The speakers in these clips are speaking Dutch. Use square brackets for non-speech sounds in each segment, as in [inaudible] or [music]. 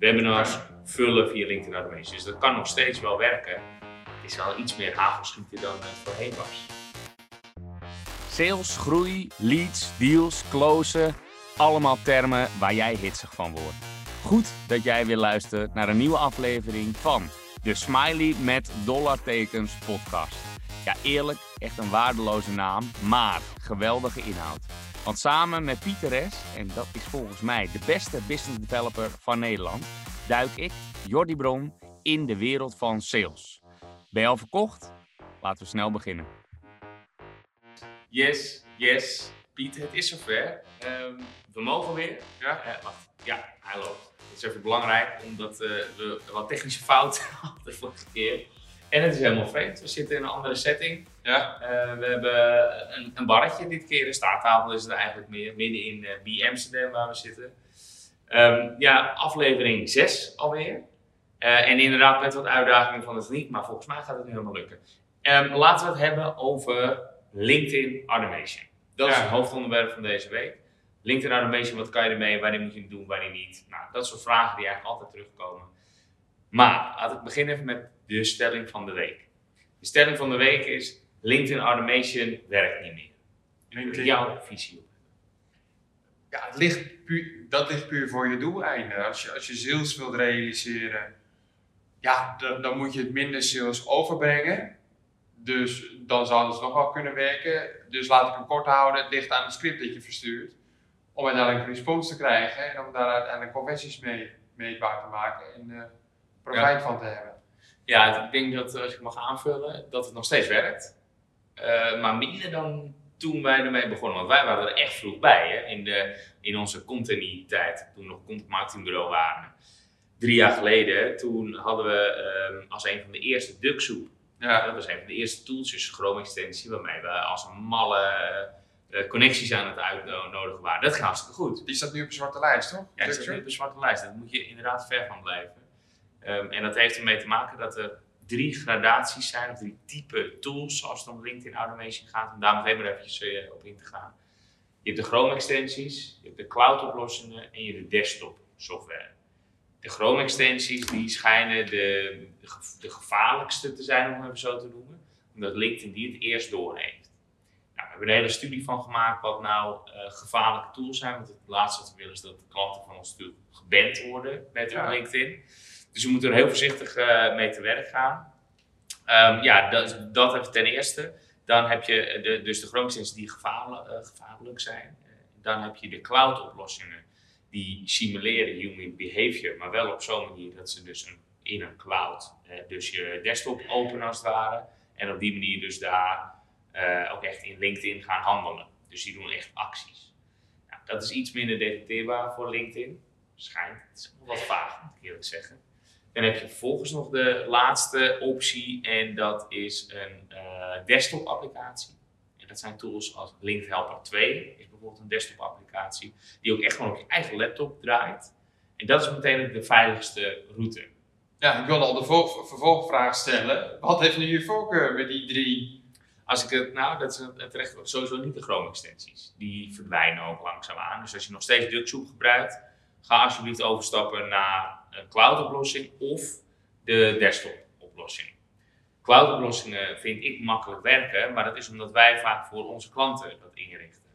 webinars vullen via LinkedIn Automation. Dus dat kan nog steeds wel werken. Het is wel iets meer havelschieten dan het voorheen was. Sales, groei, leads, deals, closen. Allemaal termen waar jij hitsig van wordt. Goed dat jij weer luistert naar een nieuwe aflevering van de Smiley met dollartekens podcast. Ja, eerlijk, echt een waardeloze naam, maar geweldige inhoud. Want samen met Pieter S., en dat is volgens mij de beste business developer van Nederland, duik ik, Jordi Bron, in de wereld van sales. Ben je al verkocht? Laten we snel beginnen. Yes, yes. Piet, het is zover. Ehm, we mogen weer. Ja? Eh, wacht. Ja, hij loopt. Het is even belangrijk, omdat eh, we wat technische fouten [laughs] hadden de vorige keer. En het is helemaal vreemd. We zitten in een andere setting. Ja? Eh, we hebben een, een barretje dit keer. Een staattafel is het eigenlijk meer. Midden in uh, B Amsterdam waar we zitten. Ehm, ja, aflevering 6 alweer. Eh, en inderdaad met wat uitdagingen van de techniek. Maar volgens mij gaat het nu helemaal lukken. Ehm, laten we het hebben over LinkedIn Automation. Dat is het hoofdonderwerp van deze week. LinkedIn Automation, wat kan je ermee? Wanneer moet je het doen, wanneer niet? Nou, dat soort vragen die eigenlijk altijd terugkomen. Maar laat ik beginnen even met de stelling van de week. De stelling van de week is: LinkedIn Automation werkt niet meer. LinkedIn. Jouw visie op. Ja, het ligt puur, dat ligt puur voor je doeleinden. Als je, als je sales wilt realiseren, ja, dan, dan moet je het minder sales overbrengen. Dus dan zou het nog wel kunnen werken. Dus laat ik hem kort houden. Het ligt aan het script dat je verstuurt. Om uiteindelijk een respons te krijgen en om daar uiteindelijk conversies mee meetbaar te maken en eh profijt van te hebben. Ja, ik denk dat als ik mag aanvullen, dat het nog steeds werkt. Eh, maar minder dan toen wij ermee begonnen. Want wij waren er echt vroeg bij hè? In, de, in onze content-tijd, toen we nog content marketingbureau waren. Drie jaar geleden, toen hadden we ehm, als een van de eerste DuckSoup Ja, Dat was een van de eerste tools, Chrome extensie, waarmee we als een malle eh, connecties aan het uitnodigen waren. Dat ging hartstikke goed. die staat nu op een zwarte lijst, toch? Ja, dat is nu op een zwarte lijst. Daar moet je inderdaad ver van blijven. Ehm, en dat heeft ermee te maken dat er drie gradaties zijn, of drie type tools, als het om LinkedIn Automation gaat. Om daar meteen maar eventjes eh, op in te gaan. Je hebt de Chrome extensies, je hebt de cloud oplossingen en je hebt de desktop software. De Chrome extensies die schijnen de, de, ge- de gevaarlijkste te zijn, om het even zo te noemen. Omdat LinkedIn die het eerst doorheeft. Nou, we hebben er een hele studie van gemaakt wat nou eh, gevaarlijke tools zijn. Want het laatste wat we willen is dat de klanten van ons natuurlijk geband worden met hun Ja. LinkedIn. Dus we moeten er heel voorzichtig eh, mee te werk gaan. Ehm, ja, dat, dat even ten eerste. Dan heb je eh, de, dus de die gevaarlijk, eh, gevaarlijk zijn. Dan heb je de cloud oplossingen die simuleren human behavior, maar wel op zo'n manier dat ze dus in een cloud, dus je desktop openen als het ware. En op die manier dus daar ook echt in LinkedIn gaan handelen. Dus die doen echt acties. Nou, dat is iets minder detecteerbaar voor LinkedIn. Schijnt. Het is wat vaag, moet ik eerlijk zeggen. Dan heb je vervolgens nog de laatste optie en dat is een eh, desktop applicatie. En dat zijn tools als Linked Helper 2, is bijvoorbeeld een desktop applicatie, die ook echt gewoon op je eigen laptop draait. En dat is meteen de veiligste route. Ja, ik wilde al de vo- vervolgvraag stellen. Wat heeft nu je voorkeur met die drie? Als ik het, nou, dat is terecht sowieso niet de Chrome extensies. Die verdwijnen ook langzaamaan. Dus als je nog steeds DuckSoup gebruikt, ga alsjeblieft overstappen naar een cloud oplossing of de desktop oplossing. Cloud oplossingen vind ik makkelijk werken, maar dat is omdat wij vaak voor onze klanten dat inrichten.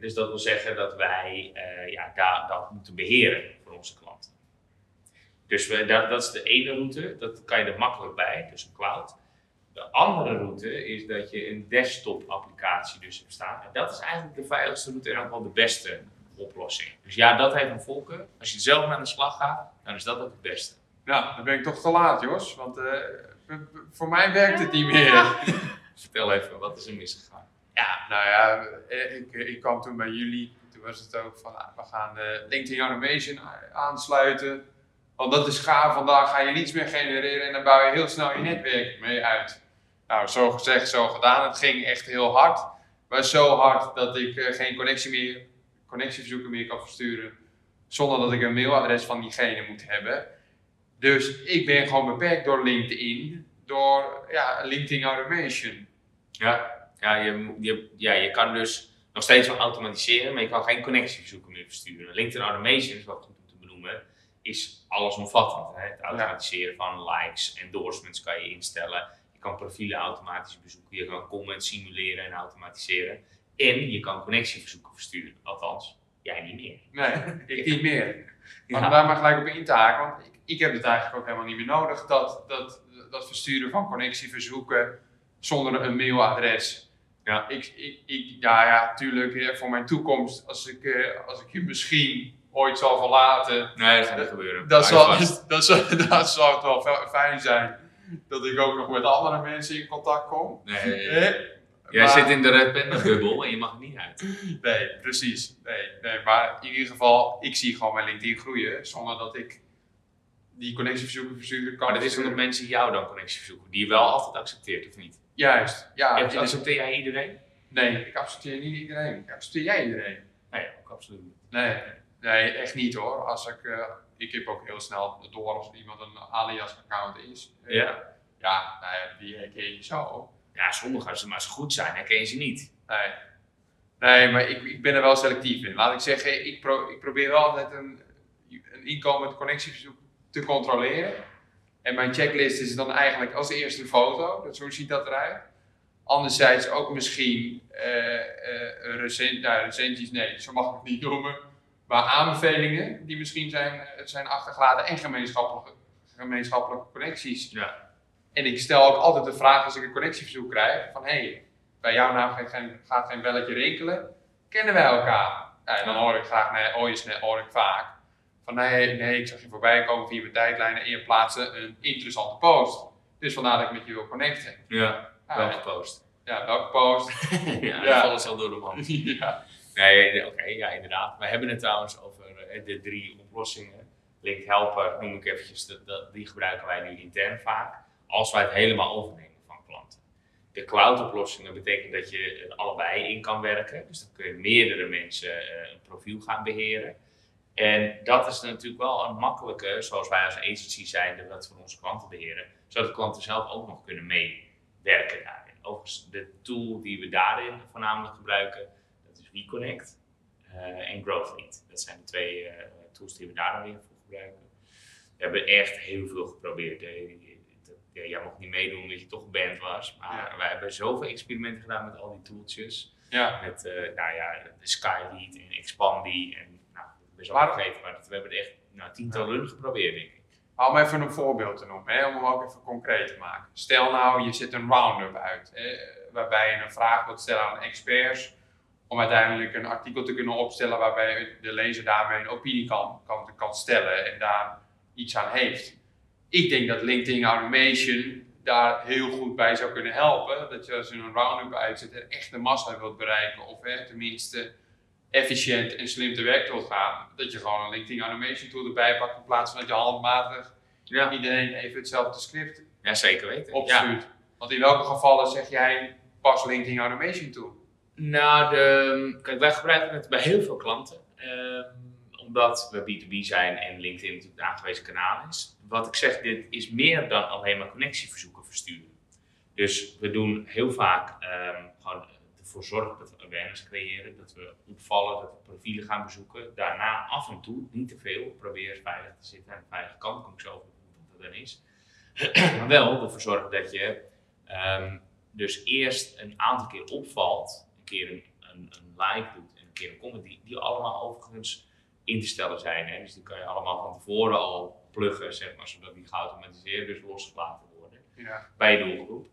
Dus dat wil zeggen dat wij eh, ja, daar, dat moeten beheren voor onze klanten. Dus we, dat, dat is de ene route, dat kan je er makkelijk bij, dus een cloud. De andere route is dat je een desktop applicatie dus hebt staan. En dat is eigenlijk de veiligste route en ook wel de beste oplossing. Dus ja, dat heeft een voorkeur. Als je zelf aan de slag gaat, dan is dat ook het beste. Nou, dan ben ik toch te laat, Jos. Want eh, voor mij werkt het niet meer. [laughs] Vertel even, wat is er misgegaan? Ja, nou ja, eh, ik, ik kwam toen bij jullie. Toen was het ook van, ah, we gaan LinkedIn Automation a- aansluiten. Want dat is gaaf, vandaag ga je leads meer genereren en dan bouw je heel snel je netwerk mee uit. Nou, zo gezegd, zo gedaan. Het ging echt heel hard. Maar zo hard dat ik eh, geen connectie meer, connectieverzoeken meer kan versturen. Zonder dat ik een mailadres van diegene moet hebben. Dus ik ben gewoon beperkt door LinkedIn. Door ja, LinkedIn Automation. Ja, ja je, je, ja, je kan dus nog steeds wel automatiseren, maar je kan geen connectieverzoeken meer versturen. LinkedIn Automation is wel goed om te benoemen. is allesomvattend. Hè? Het automatiseren van likes, endorsements kan je instellen. Je kan profielen automatisch bezoeken. Je kan comments simuleren en automatiseren. En je kan connectieverzoeken versturen. Althans, jij niet meer. Nee, ik niet meer. Maar om daar maar gelijk op in te haken, want ik, ik heb het eigenlijk ook helemaal niet meer nodig, dat, dat, dat versturen van connectieverzoeken zonder een mailadres. Ja. Ik, ik, ik, ja, ja, tuurlijk, voor mijn toekomst, als ik, eh, als ik je misschien ooit zal verlaten, Nee, dat gaat niet gebeuren. dat zal, [laughs] dat, zal, [laughs] dat zou het wel fi- fijn zijn. Dat ik ook nog met andere mensen in contact kom. Nee? Jij Maar- zit in de Red Panda bubbel en je mag niet uit. Nee, precies. Nee, nee, maar in ieder geval, ik zie gewoon mijn LinkedIn groeien zonder dat ik die connectieverzoeken versturen kan. Maar dat is omdat mensen jou dan connectie verzoeken, die je wel altijd accepteert, of niet? Juist, ja. Accepteer jij iedereen? Nee, ik accepteer niet iedereen. Accepteer jij iedereen? Nee, ook absoluut niet. Nee, nee, echt niet hoor. Als ik, eh, ik heb ook heel snel door als iemand een alias-account is. Ja. Ja, nou ja, die herken je zo. Ja, sommigen, als ze maar zo goed zijn, herken je ze niet. Nee, nee maar ik, ik ben er wel selectief in. Laat ik zeggen, ik, pro- ik probeer wel altijd een, een inkomend connectieverzoek te controleren. En mijn checklist is dan eigenlijk als eerste een foto, dat, zo ziet dat eruit. Anderzijds ook misschien eh, recent, nou, recensies, nee, zo mag ik het niet noemen. Maar aanbevelingen die misschien zijn, eh, zijn achtergelaten en gemeenschappelijke, gemeenschappelijke connecties. Ja. En ik stel ook altijd de vraag als ik een connectieverzoek krijg: van hé, hey, bij jouw naam gaat geen, gaat geen belletje rinkelen. Kennen wij elkaar? Ja, en dan hoor ik graag, nee, hoor, je, hoor ik vaak. Van nee, nee, ik zag je voorbij komen via mijn tijdlijnen en je plaatste een interessante post. Dus vandaar dat ik met je wil connecten. Ja, Ja, wel gepost. ja welke post? [laughs] ja, Ja. vallen ze al door de man. [laughs] ja. Nee, oké, ja, inderdaad. We hebben het trouwens over eh, de drie oplossingen. Link Helper noem ik eventjes, dat, dat, die gebruiken wij nu intern vaak. Als wij het helemaal overnemen van klanten. De cloud-oplossingen betekent dat je er allebei in kan werken. Dus dan kun je meerdere mensen eh, een profiel gaan beheren. En dat is natuurlijk wel een makkelijke, zoals wij als agency zijn, dat voor onze klanten beheren. Zodat de klanten zelf ook nog kunnen meewerken daarin. Overigens, de tool die we daarin voornamelijk gebruiken, dat is WeConnect eh, en GrowthLead. Dat zijn de twee eh, tools die we daar dan weer voor gebruiken. We hebben echt heel veel geprobeerd. Dat- ja, jij mocht niet meedoen omdat je toch geband was. Maar Ja. wij hebben zoveel experimenten gedaan met al die tooltjes. ja. Met eh, nou ja, de Skylead en Expandi. En nou, ben zo Maar- vergeten, maar dat- we hebben er echt nou, tientallen geprobeerd, denk ik. Maar Om even een voorbeeld te noemen, hè, om hem ook even concreet te maken. Stel nou, je zet een roundup uit, hè, waarbij je een vraag wilt stellen aan experts, om uiteindelijk een artikel te kunnen opstellen waarbij de lezer daarmee een opinie kan, kan, kan stellen en daar iets aan heeft. Ik denk dat LinkedIn Automation daar heel goed bij zou kunnen helpen. Dat je als je een roundup uitzet en echt de massa wilt bereiken, of hè, tenminste efficiënt en slim te werk wilt gaan, dat je gewoon een LinkedIn Automation tool erbij pakt in plaats van dat je handmatig Ja, iedereen even hetzelfde script ja zeker weten. Ja. opstuurt. Want in welke gevallen zeg jij pas LinkedIn Automation toe? Nou, de, kijk, wij gebruiken het bij heel veel klanten. ehm, omdat we B2B zijn en LinkedIn natuurlijk een aangewezen kanaal is. Wat ik zeg, dit is meer dan alleen maar connectieverzoeken versturen. Dus we doen heel vaak ehm, gewoon ervoor zorgen dat we awareness creëren, dat we opvallen, dat we profielen gaan bezoeken. Daarna af en toe, niet te veel, probeer veilig te zitten aan de veilige kant, kom ik zo wat dat dan is. [clears throat] maar wel ervoor zorgen dat je ehm, dus eerst een aantal keer opvalt, een keer een, een, like doet en een keer een comment, die, die allemaal overigens in te stellen zijn. Hè? Dus die kan je allemaal van tevoren al pluggen, zeg maar, zodat die geautomatiseerd dus losgelaten worden Ja. bij je doelgroep.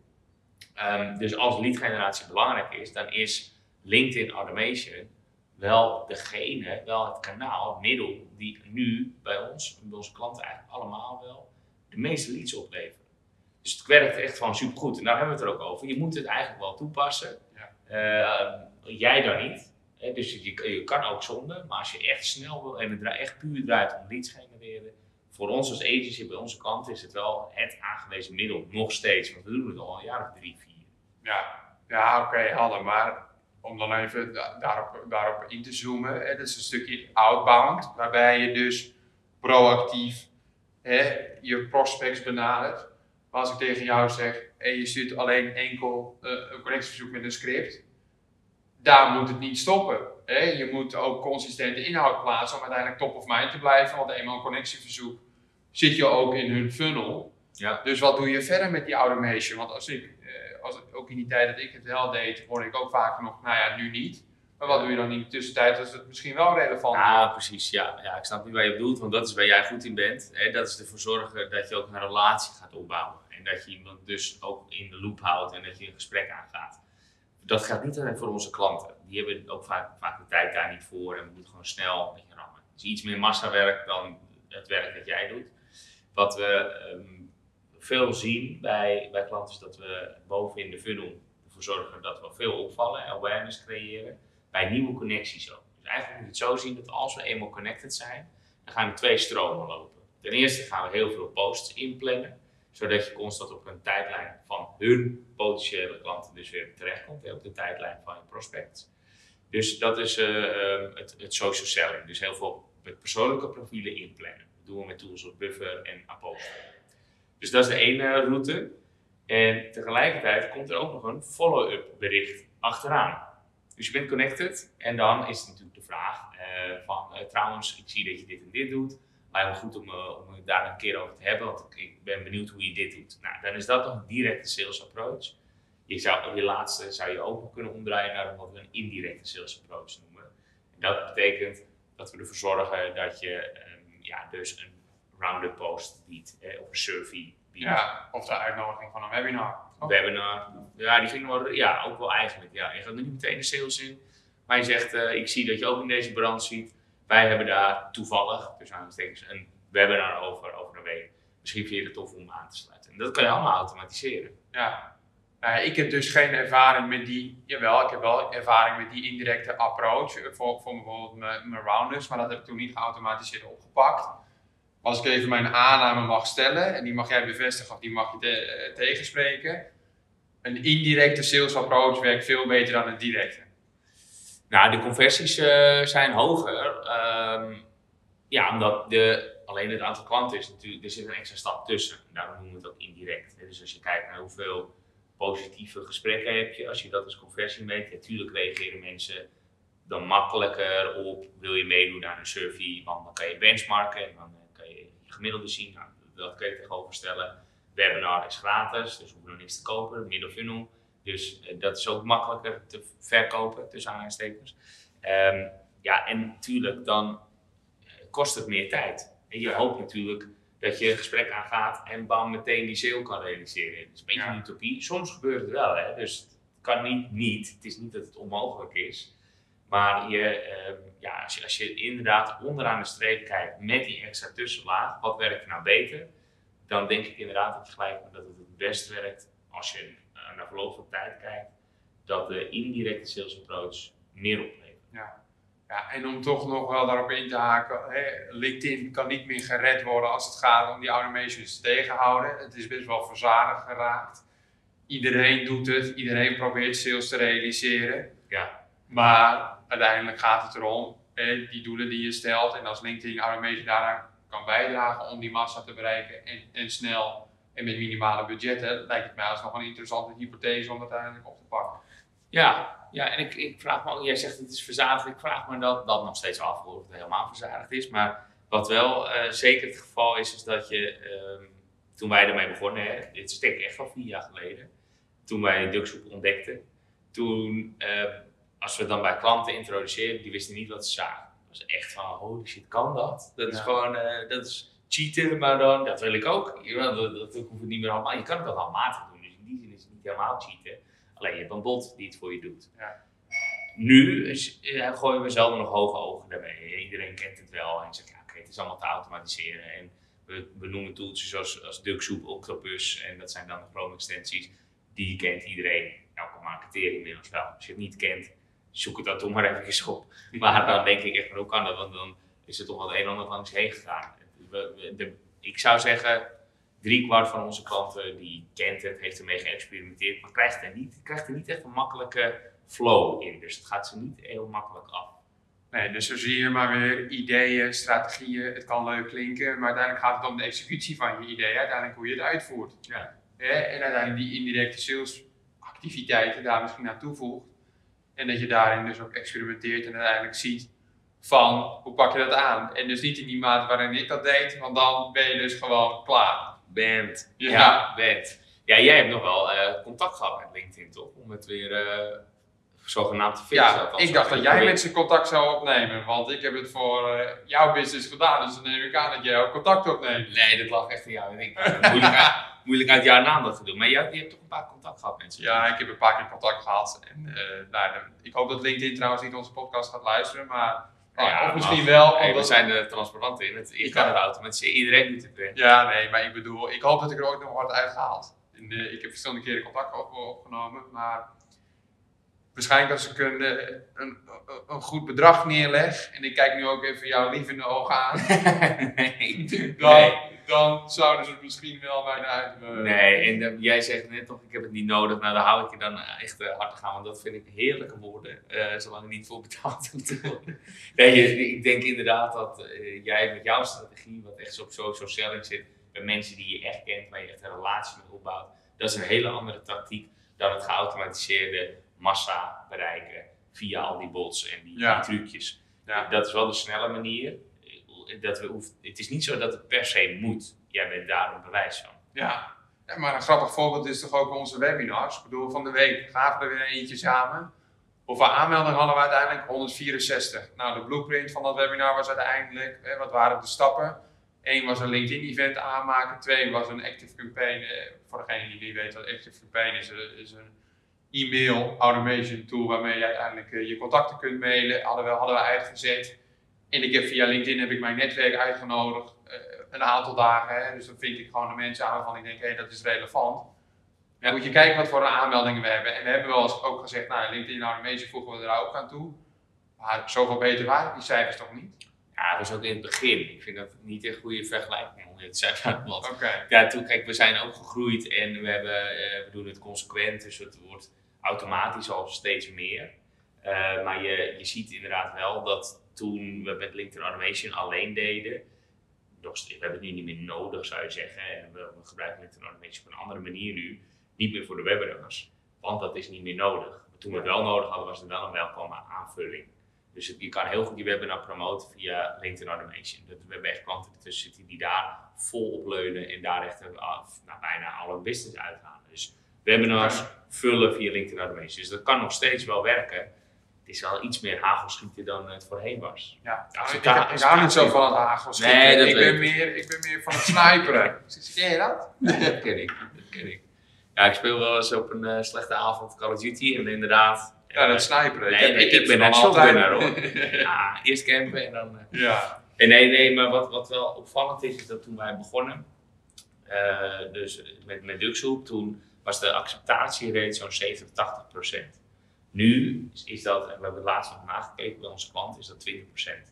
Ehm, dus als lead generatie belangrijk is, dan is LinkedIn Automation wel degene, wel het kanaal, het middel, die nu bij ons, bij onze klanten eigenlijk allemaal wel, de meeste leads opleveren. Dus het werkt echt gewoon supergoed. En daar hebben we het er ook over. Je moet het eigenlijk wel toepassen. Ja. Eh, jij dan niet. Dus je, kan ook zonder, maar als je echt snel wil en het echt puur draait om leads genereren, voor ons als agency, bij onze kant, is het wel het aangewezen middel, nog steeds. Want we doen het al een jaar of drie, vier. Ja, ja oké, helder. Maar om dan even da- daarop, daarop in te zoomen, dat is een stukje outbound, waarbij je dus proactief je prospects benadert. Maar als ik tegen jou zeg, en je stuurt alleen enkel eh, een connectieverzoek met een script, daar moet het niet stoppen. Hè, je moet ook consistente inhoud plaatsen om uiteindelijk top of mind te blijven. Want eenmaal een connectieverzoek zit je ook in hun funnel. Ja. Dus wat doe je verder met die automation? Want als ik, eh, als, ook in die tijd dat ik het wel deed, hoorde ik ook vaak nog, nou ja, nu niet. Maar wat doe je dan in de tussentijd als het misschien wel relevant is? Ja, precies. Ja. ja, ik snap niet waar je bedoelt, want dat is waar jij goed in bent. Hè? Dat is ervoor zorgen dat je ook een relatie gaat opbouwen. En dat je iemand dus ook in de loop houdt en dat je een gesprek aangaat. Dat geldt niet alleen voor onze klanten. Die hebben ook vaak, vaak de tijd daar niet voor en we moeten gewoon snel een beetje rammen. Het is iets meer massawerk dan het werk dat jij doet. Wat we ehm, veel zien bij, bij klanten is dat we boven in de funnel ervoor zorgen dat we veel opvallen en awareness creëren bij nieuwe connecties ook. Dus eigenlijk moet je het zo zien dat als we eenmaal connected zijn, dan gaan er twee stromen lopen. Ten eerste gaan we heel veel posts inplannen, zodat je constant op een tijdlijn van hun potentiële klanten dus weer terechtkomt, op de tijdlijn van je prospects. Dus dat is eh, ehm, het, het social selling. Dus heel veel met persoonlijke profielen inplannen. Dat doen we met tools als Buffer en Aposto. Dus dat is de ene route. En tegelijkertijd komt er ook nog een follow-up bericht achteraan. Dus je bent connected en dan is natuurlijk de vraag eh, van eh, trouwens, ik zie dat je dit en dit doet. Lijkt me goed om, eh, om het daar een keer over te hebben, want ik, ik ben benieuwd hoe je dit doet. Nou, dan is dat nog een directe sales approach. Je, zou, je laatste zou je ook kunnen omdraaien naar wat we een indirecte sales approach noemen. En dat betekent dat we ervoor zorgen dat je ehm, ja, dus een rounded post biedt eh, of een survey biedt. Ja, of de uitnodiging van een webinar. Een webinar. Ja, die ging wel, ja, ook wel eigenlijk. Ja. Je gaat er niet meteen de sales in. Maar je zegt, eh, ik zie dat je ook in deze branche ziet. Wij hebben daar toevallig, dus aanstekens, een webinar over, over een week. Misschien vind je het tof om aan te sluiten. En dat kan je allemaal automatiseren. Ja. Nou ik heb dus geen ervaring met die, jawel, ik heb wel ervaring met die indirecte approach eh, voor, voor bijvoorbeeld mijn, rounders, maar dat heb ik toen niet geautomatiseerd opgepakt. Als ik even mijn aanname mag stellen, en die mag jij bevestigen of die mag je eh, tegenspreken, een indirecte sales approach werkt veel beter dan een directe. Nou, de conversies eh, zijn hoger. ehm, ja, omdat de, alleen het aantal klanten is natuurlijk, er zit een extra stap tussen. Daarom noemen we ook indirect. Dus als je kijkt naar hoeveel positieve gesprekken heb je, als je dat als conversie meet, natuurlijk reageren mensen dan makkelijker op, wil je meedoen aan een survey, want dan kan je benchmarken en dan eh, kan je gemiddelde zien. Nou, dat kan je tegenover stellen. Webinar is gratis, dus hoef je nog niks te kopen, middle funnel. Dus eh, dat is ook makkelijker te verkopen, tussen aanhalingstekens. Ehm, ja, en natuurlijk dan eh, kost het meer tijd. En je hoopt natuurlijk dat je een gesprek aangaat en bam, meteen die sale kan realiseren. Dat is een beetje Ja. een utopie. Soms gebeurt het wel, hè? dus het kan niet niet. Het is niet dat het onmogelijk is. Maar je, ehm, ja, als, je, als je inderdaad onderaan de streep kijkt met die extra tussenlaag, wat werkt er nou beter? Dan denk ik inderdaad dat je gelijk dat het het best werkt als je naar verloop van tijd kijkt, dat de indirecte sales approach meer oplevert. Ja, en om toch nog wel daarop in te haken, hè, LinkedIn kan niet meer gered worden als het gaat om die automations te tegenhouden. Het is best wel verzadigd geraakt. Iedereen doet het, iedereen probeert sales te realiseren. Ja. Maar uiteindelijk gaat het erom, hè, die doelen die je stelt en als LinkedIn automation daaraan kan bijdragen om die massa te bereiken en, en snel en met minimale budgetten, lijkt het mij als nog een interessante hypothese om dat uiteindelijk op te pakken. Ja, ja en ik, ik vraag me ook, jij zegt het is verzadigd, ik vraag me dat, dat nog steeds af of het helemaal verzadigd is. Maar wat wel eh, zeker het geval is, is dat je, ehm, toen wij ermee begonnen, hè, dit is denk ik echt al vier jaar geleden, toen wij Ducksoep ontdekten, toen, eh, als we dan bij klanten introduceerden, die wisten niet wat ze zagen. Het was echt van, holy shit, kan dat? Dat is gewoon, eh, dat is cheaten, maar dan, dat wil ik ook. Dat, dat hoeft het niet meer allemaal, je kan het ook handmatig doen, dus in die zin is het niet helemaal cheaten. Alleen je hebt een bot die het voor je doet. Ja. Nu is, eh, gooien we zelf nog hoge ogen daarmee. Iedereen kent het wel en zegt, ja, oké, het is allemaal te automatiseren. En we, we noemen toeltjes als, als Ducksoep, Octopus en dat zijn dan de Chrome extensies. Die kent iedereen. Elke marketeer inmiddels wel. Als je het niet kent, zoek het dan toch maar even op. Maar dan denk ik echt, maar hoe kan dat? Want dan is er toch wel het een en ander langs heen gegaan. We- we- de- ik zou zeggen, driekwart van onze klanten die kent het, heeft ermee geëxperimenteerd, maar krijgt er niet, krijgt er niet echt een makkelijke flow in. Dus het gaat ze niet heel makkelijk af. Nee, dus zo zie je maar weer ideeën, strategieën. Het kan leuk klinken, maar uiteindelijk gaat het om de executie van je idee. Uiteindelijk hoe je het uitvoert. Ja. En uiteindelijk die indirecte salesactiviteiten daar misschien aan toevoegt. En dat je daarin dus ook experimenteert en uiteindelijk ziet van hoe pak je dat aan. En dus niet in die mate waarin ik dat deed, want dan ben je dus gewoon klaar. Bent. Ja. Ja, bent. Ja, jij hebt nog wel eh, contact gehad met LinkedIn, toch? Om het weer eh, zogenaamd te fixen. Ja, ik dacht dat jij mensen contact zou opnemen, want ik heb het voor eh, jouw business gedaan, dus dan neem ik aan dat jij ook contact opneemt. Nee, dat lag echt in jou en ik. moeilijk, uit, [laughs] moeilijk uit jouw naam dat te doen. Maar jij, je hebt toch een paar contact gehad met mensen? Ja, ik heb een paar keer contact gehad. En, nou, ik hoop dat LinkedIn trouwens niet onze podcast gaat luisteren, maar Ja, of misschien wel. Nee, we zijn er transparant in. Het, je Ja. kan het automatiseren. Iedereen doet het weer. Ja, nee, maar ik bedoel, ik hoop dat ik er ooit nog wat uit gehaald. En, eh, ik heb verschillende keren contact op, opgenomen, maar waarschijnlijk als ik een, eh, een, een, goed bedrag neerleg, en ik kijk nu ook even jou lief in de ogen aan, [laughs] nee. dan, Nee. dan zouden ze misschien wel mij uit. Nee, en jij zegt net nog, ik heb het niet nodig. Nou, dan hou ik je dan echt eh, hard te gaan, want dat vind ik heerlijke woorden, eh, zolang ik niet voor betaald worden. [laughs] Nee, ik denk inderdaad dat jij met jouw strategie, wat echt zo op social selling zit, bij mensen die je echt kent, waar je echt een relatie mee opbouwt, dat is een hele andere tactiek dan het geautomatiseerde massa bereiken via al die bots en die, Ja. die trucjes. Ja. Dat is wel de snelle manier. Dat we hoeft, het is niet zo dat het per se moet. Jij bent daar een bewijs van. Ja. ja, maar een grappig voorbeeld is toch ook onze webinars. Ik bedoel, van de week gaven we er weer eentje samen. Hoeveel aanmeldingen hadden we uiteindelijk? 164. Nou, de blueprint van dat webinar was uiteindelijk, hè, wat waren de stappen? Eén was een LinkedIn-event aanmaken. Twee was een Active Campaign. eh, Voor degene die niet weet wat Active Campaign is, eh, is een e-mail automation tool waarmee je uiteindelijk eh, je contacten kunt mailen. Hadden we, hadden we uitgezet. En ik heb via LinkedIn heb ik mijn netwerk uitgenodigd. eh, een aantal dagen. Hè, dus dan vind ik gewoon de mensen aan waarvan ik denk, hé, dat is relevant. Dan moet je kijken wat voor aanmeldingen we hebben. En we hebben wel eens ook gezegd, nou, LinkedIn automation voegen we er ook aan toe. Maar zoveel beter waren die cijfers toch niet? Ja, dat was ook in het begin. Ik vind dat niet een goede vergelijking om dit te zeggen. [laughs] Want ja, toen, kijk, we zijn ook gegroeid en we, hebben, eh, we doen het consequent. Dus het wordt automatisch al steeds meer. Eh, maar je, je ziet inderdaad wel dat toen we met LinkedIn Automation alleen deden, nog we hebben het nu niet meer nodig zou je zeggen. En we, we gebruiken LinkedIn Automation op een andere manier nu. Niet meer voor de webinars, want dat is niet meer nodig. Toen we het wel nodig hadden, was het wel een welkome aanvulling. Dus het- je kan heel goed die webinar promoten via LinkedIn Automation. Dat, we hebben echt klanten ertussen zitten die daar vol op leunen en daar echt een- af- nou, bijna alle business uithalen. Dus webinars vullen via LinkedIn Automation. Dus dat kan nog steeds wel werken. Het is wel iets meer hagelschieten dan het voorheen was. Ja, Als ik, ik, ik hou niet zo van het hagelschieten. Nee, dat ik, ben ik. meer, ik ben meer van het sniperen. Ken [laughs] je dat? dat ken ik, dat ken ik. Ja, ik speel wel eens op een eh, slechte avond Call of Duty en inderdaad... Ja, dat sniperen. Nee, heb- nee, ik, ben een dan altijd. shotgunner hoor. [laughs] Ja, eerst campen en dan... eh, Ja. Nee, nee, nee, maar wat, wat wel opvallend is, is dat toen wij begonnen, eh, dus met, met Duxhoop, toen was de acceptatierate zo'n 70, 80 procent. Nu is, is dat, en we hebben het laatst nog nagekeken bij onze klant, is dat 20 procent.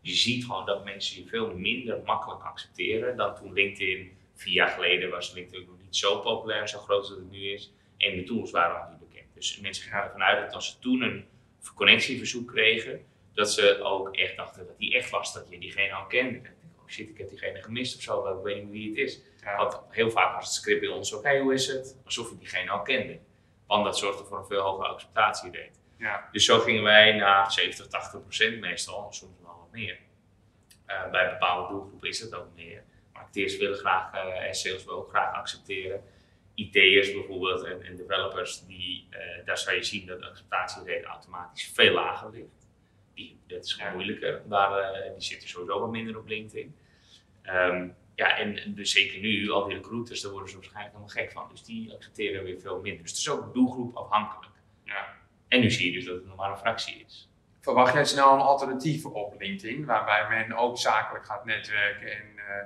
Je ziet gewoon dat mensen je veel minder makkelijk accepteren dan toen LinkedIn, vier jaar geleden was LinkedIn nog niet zo populair en zo groot als het nu is. En de tools waren. Dus mensen gaan ervan uit dat als ze toen een connectieverzoek kregen, dat ze ook echt dachten dat die echt was, dat je diegene al kende. Ik dacht, oh shit, ik heb diegene gemist of zo, ik weet niet wie het is. Ja. Want heel vaak was het script bij ons hey, hoe is het? Alsof je diegene al kende. Want dat zorgde voor een veel hogere acceptatierate. Ja. Dus zo gingen wij naar 70, 80 procent meestal, soms wel wat meer. Eh, bij bepaalde doelgroepen is dat ook meer. Marketeers willen graag, eh en sales willen ook graag accepteren. IT'ers bijvoorbeeld en, en developers, die, eh, daar zou je zien dat de acceptatierate automatisch veel lager ligt. Die, dat is gewoon moeilijker, daar, eh, die zitten sowieso wat minder op LinkedIn. Ehm, ja, en dus zeker nu, al die recruiters, daar worden ze waarschijnlijk helemaal gek van. Dus die accepteren weer veel minder. Dus het is ook doelgroep afhankelijk. Ja. En nu zie je dus dat het nog maar een fractie is. Verwacht jij snel een alternatief op LinkedIn, waarbij men ook zakelijk gaat netwerken en eh,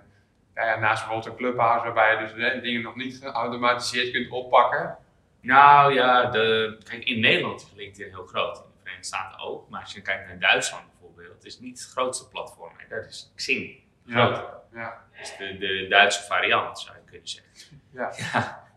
naast bijvoorbeeld een clubhouse waarbij je dus hè, dingen nog niet geautomatiseerd kunt oppakken? Nou ja, de, kijk, in Nederland is LinkedIn heel groot. In de Verenigde Staten ook. Maar als je kijkt naar Duitsland bijvoorbeeld, het is niet het grootste platform. hè. Dat is Xing. Groter. Ja. Dat is de, de Duitse variant, zou je kunnen zeggen. Ja. [laughs]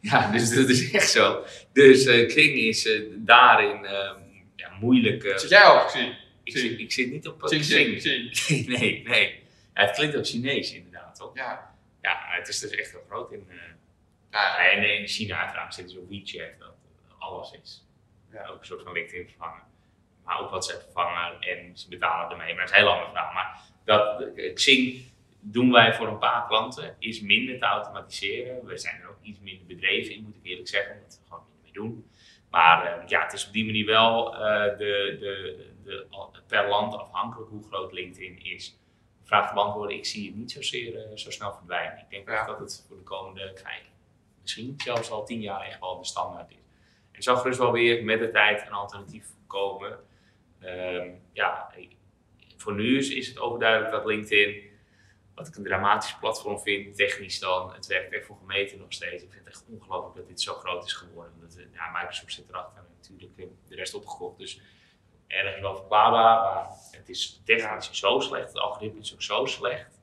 Ja, Ja, dus dat is echt zo. Dus eh Xing is eh, daarin ehm, ja, moeilijk. eh, Zit jij op gezien? ik, zit, ik zit niet op eh, Xing, Xing. Xing, Xing. [laughs] nee, nee. Ja, het klinkt ook Chinees inderdaad, toch? Ja. Ja, het is dus echt heel groot in... eh, Ja, en in China uiteraard zitten ze op WeChat, dat alles is. Ja. Ook een soort van LinkedIn vervangen. Maar ook WhatsApp vervangen en ze betalen ermee. Maar dat is een heel ander verhaal. Maar dat, eh, Xing doen wij voor een paar klanten, is minder te automatiseren. We zijn er ook iets minder bedreven in, moet ik eerlijk zeggen, omdat we gewoon minder mee doen. Maar eh, ja, het is op die manier wel eh, de, de, de, per land afhankelijk hoe groot LinkedIn is. Vraag te beantwoorden, ik zie het niet zozeer eh, zo snel verdwijnen. Ik denk Ja. echt dat het voor de komende vijf, misschien zelfs al tien jaar echt wel de standaard is. En er zal gerust wel weer met de tijd een alternatief komen. Ehm, ja, voor nu is, is het overduidelijk dat LinkedIn, wat ik een dramatisch platform vind, technisch dan, het werkt echt voor gemeenten nog steeds. Ik vind het echt ongelooflijk dat dit zo groot is geworden. Dat, eh, ja, Microsoft zit erachter en natuurlijk eh, de rest opgekocht. Dus ergens wel verklaarbaar, maar het is technisch zo slecht, het algoritme is ook zo slecht,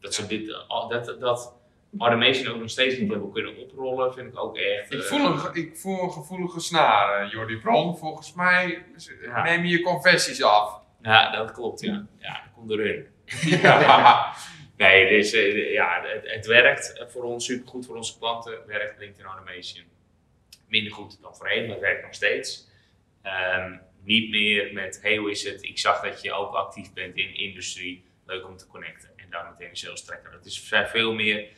dat ze dit, dat, dat automation ook nog steeds niet hebben kunnen oprollen, vind ik ook echt... Ik eh, voel, een, ik voel een gevoelige snaar, eh, Jordi Bron. Volgens mij Ja. neem je je confessies af. Ja, dat klopt, ja. Ja, dat komt erin. Ja. [laughs] Nee, dus ja, het, het werkt voor ons supergoed, voor onze klanten werkt LinkedIn Automation. Minder goed dan voorheen, maar het werkt nog steeds. Ehm, niet meer met, hey hoe is het, ik zag dat je ook actief bent in industrie, leuk om te connecten. En daar meteen een sales trekken. Dat is, zijn veel meer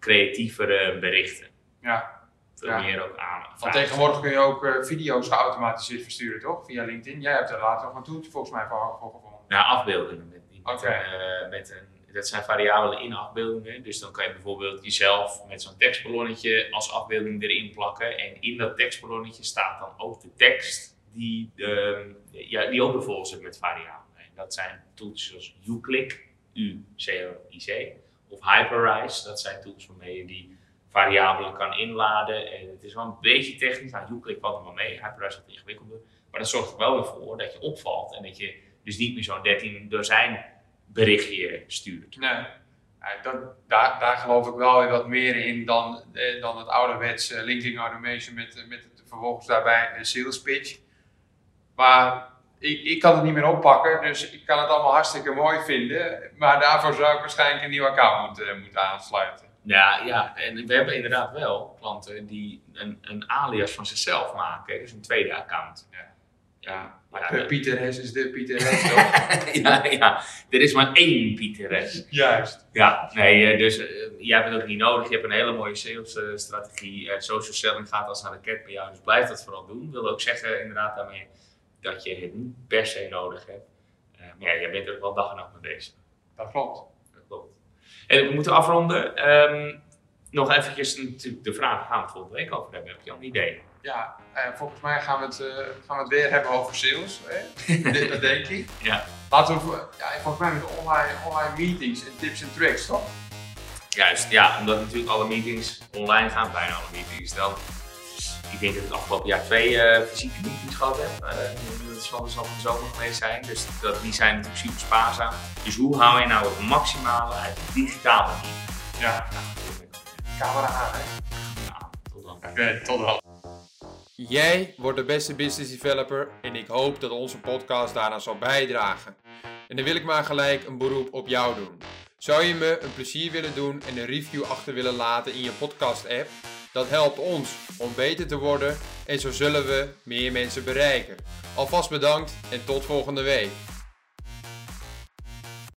creatievere berichten. ja. Veel Ja. meer ook aan. Want tegenwoordig kun je ook eh, video's geautomatiseerd versturen, toch? Via LinkedIn. Jij hebt er later nog een toeltje volgens mij voor, voor gevonden. Ja, afbeeldingen. Met, die- met Oké. een, eh, met een, dat zijn variabelen in afbeeldingen. Dus dan kan je bijvoorbeeld jezelf met zo'n tekstballonnetje als afbeelding erin plakken. En in dat tekstballonnetje staat dan ook de tekst die, ehm, ja, die ook bijvoorbeeld zit met variabelen. En dat zijn tools zoals uClick, U-C-L-I-C, of Hyperrise. Dat zijn tools waarmee je die variabelen kan inladen. En het is wel een beetje technisch. Nou, uClick valt er wel mee, Hyperrise is wat ingewikkelder. Maar dat zorgt er wel weer voor dat je opvalt en dat je dus niet meer zo'n 13 dozijn berichtje stuurt. Nee. Dat, daar, daar geloof ik wel weer wat meer in dan, eh, dan het ouderwetse LinkedIn Automation met, met vervolgens daarbij een sales pitch. Maar ik, ik kan het niet meer oppakken, dus ik kan het allemaal hartstikke mooi vinden. Maar daarvoor zou ik waarschijnlijk een nieuw account moeten, moeten aansluiten. Ja, ja, en we hebben inderdaad wel klanten die een, een alias van zichzelf maken, dus een tweede account. Ja. Ja, Maar ja, eh, Pieter Hes is de Pieter Hes [laughs] toch? ja, ja, er is maar één Pieter S. Juist. Ja, nee, eh, dus eh, jij hebt het ook niet nodig. Je hebt een hele mooie salesstrategie. Eh, social selling gaat als een raket bij jou, dus blijf dat vooral doen. wil ook zeggen inderdaad daarmee dat je het niet per se nodig hebt. Eh, maar ja, jij bent er wel dag en nacht mee bezig. Dat klopt. Dat klopt. En we moeten afronden. Ehm, nog eventjes natuurlijk de vraag, gaan we het volgende week over hebben? Heb je al een idee? Ja, eh, volgens mij gaan we, het, eh, gaan we het weer hebben over sales. Hè? [laughs] Dat denk ik. Ja. Laten we, ja, volgens mij met online, online meetings en tips en tricks, toch? Juist, ja, omdat natuurlijk alle meetings online gaan, bijna alle meetings. Dan, ik denk dat ik afgelopen jaar twee eh, fysieke meetings gehad heb. Eh, dat zal dus al van de zomer geweest zijn. Dus dat, die zijn natuurlijk super spaarzaam. Dus hoe hou je nou het maximale uit de digitale meeting? Ja. Camera aan, hè? Ja, tot dan. Oké, tot dan. Jij wordt de beste business developer en ik hoop dat onze podcast daaraan zal bijdragen. En dan wil ik maar gelijk een beroep op jou doen. Zou je me een plezier willen doen en een review achter willen laten in je podcast app? Dat helpt ons om beter te worden en zo zullen we meer mensen bereiken. Alvast bedankt en tot volgende week.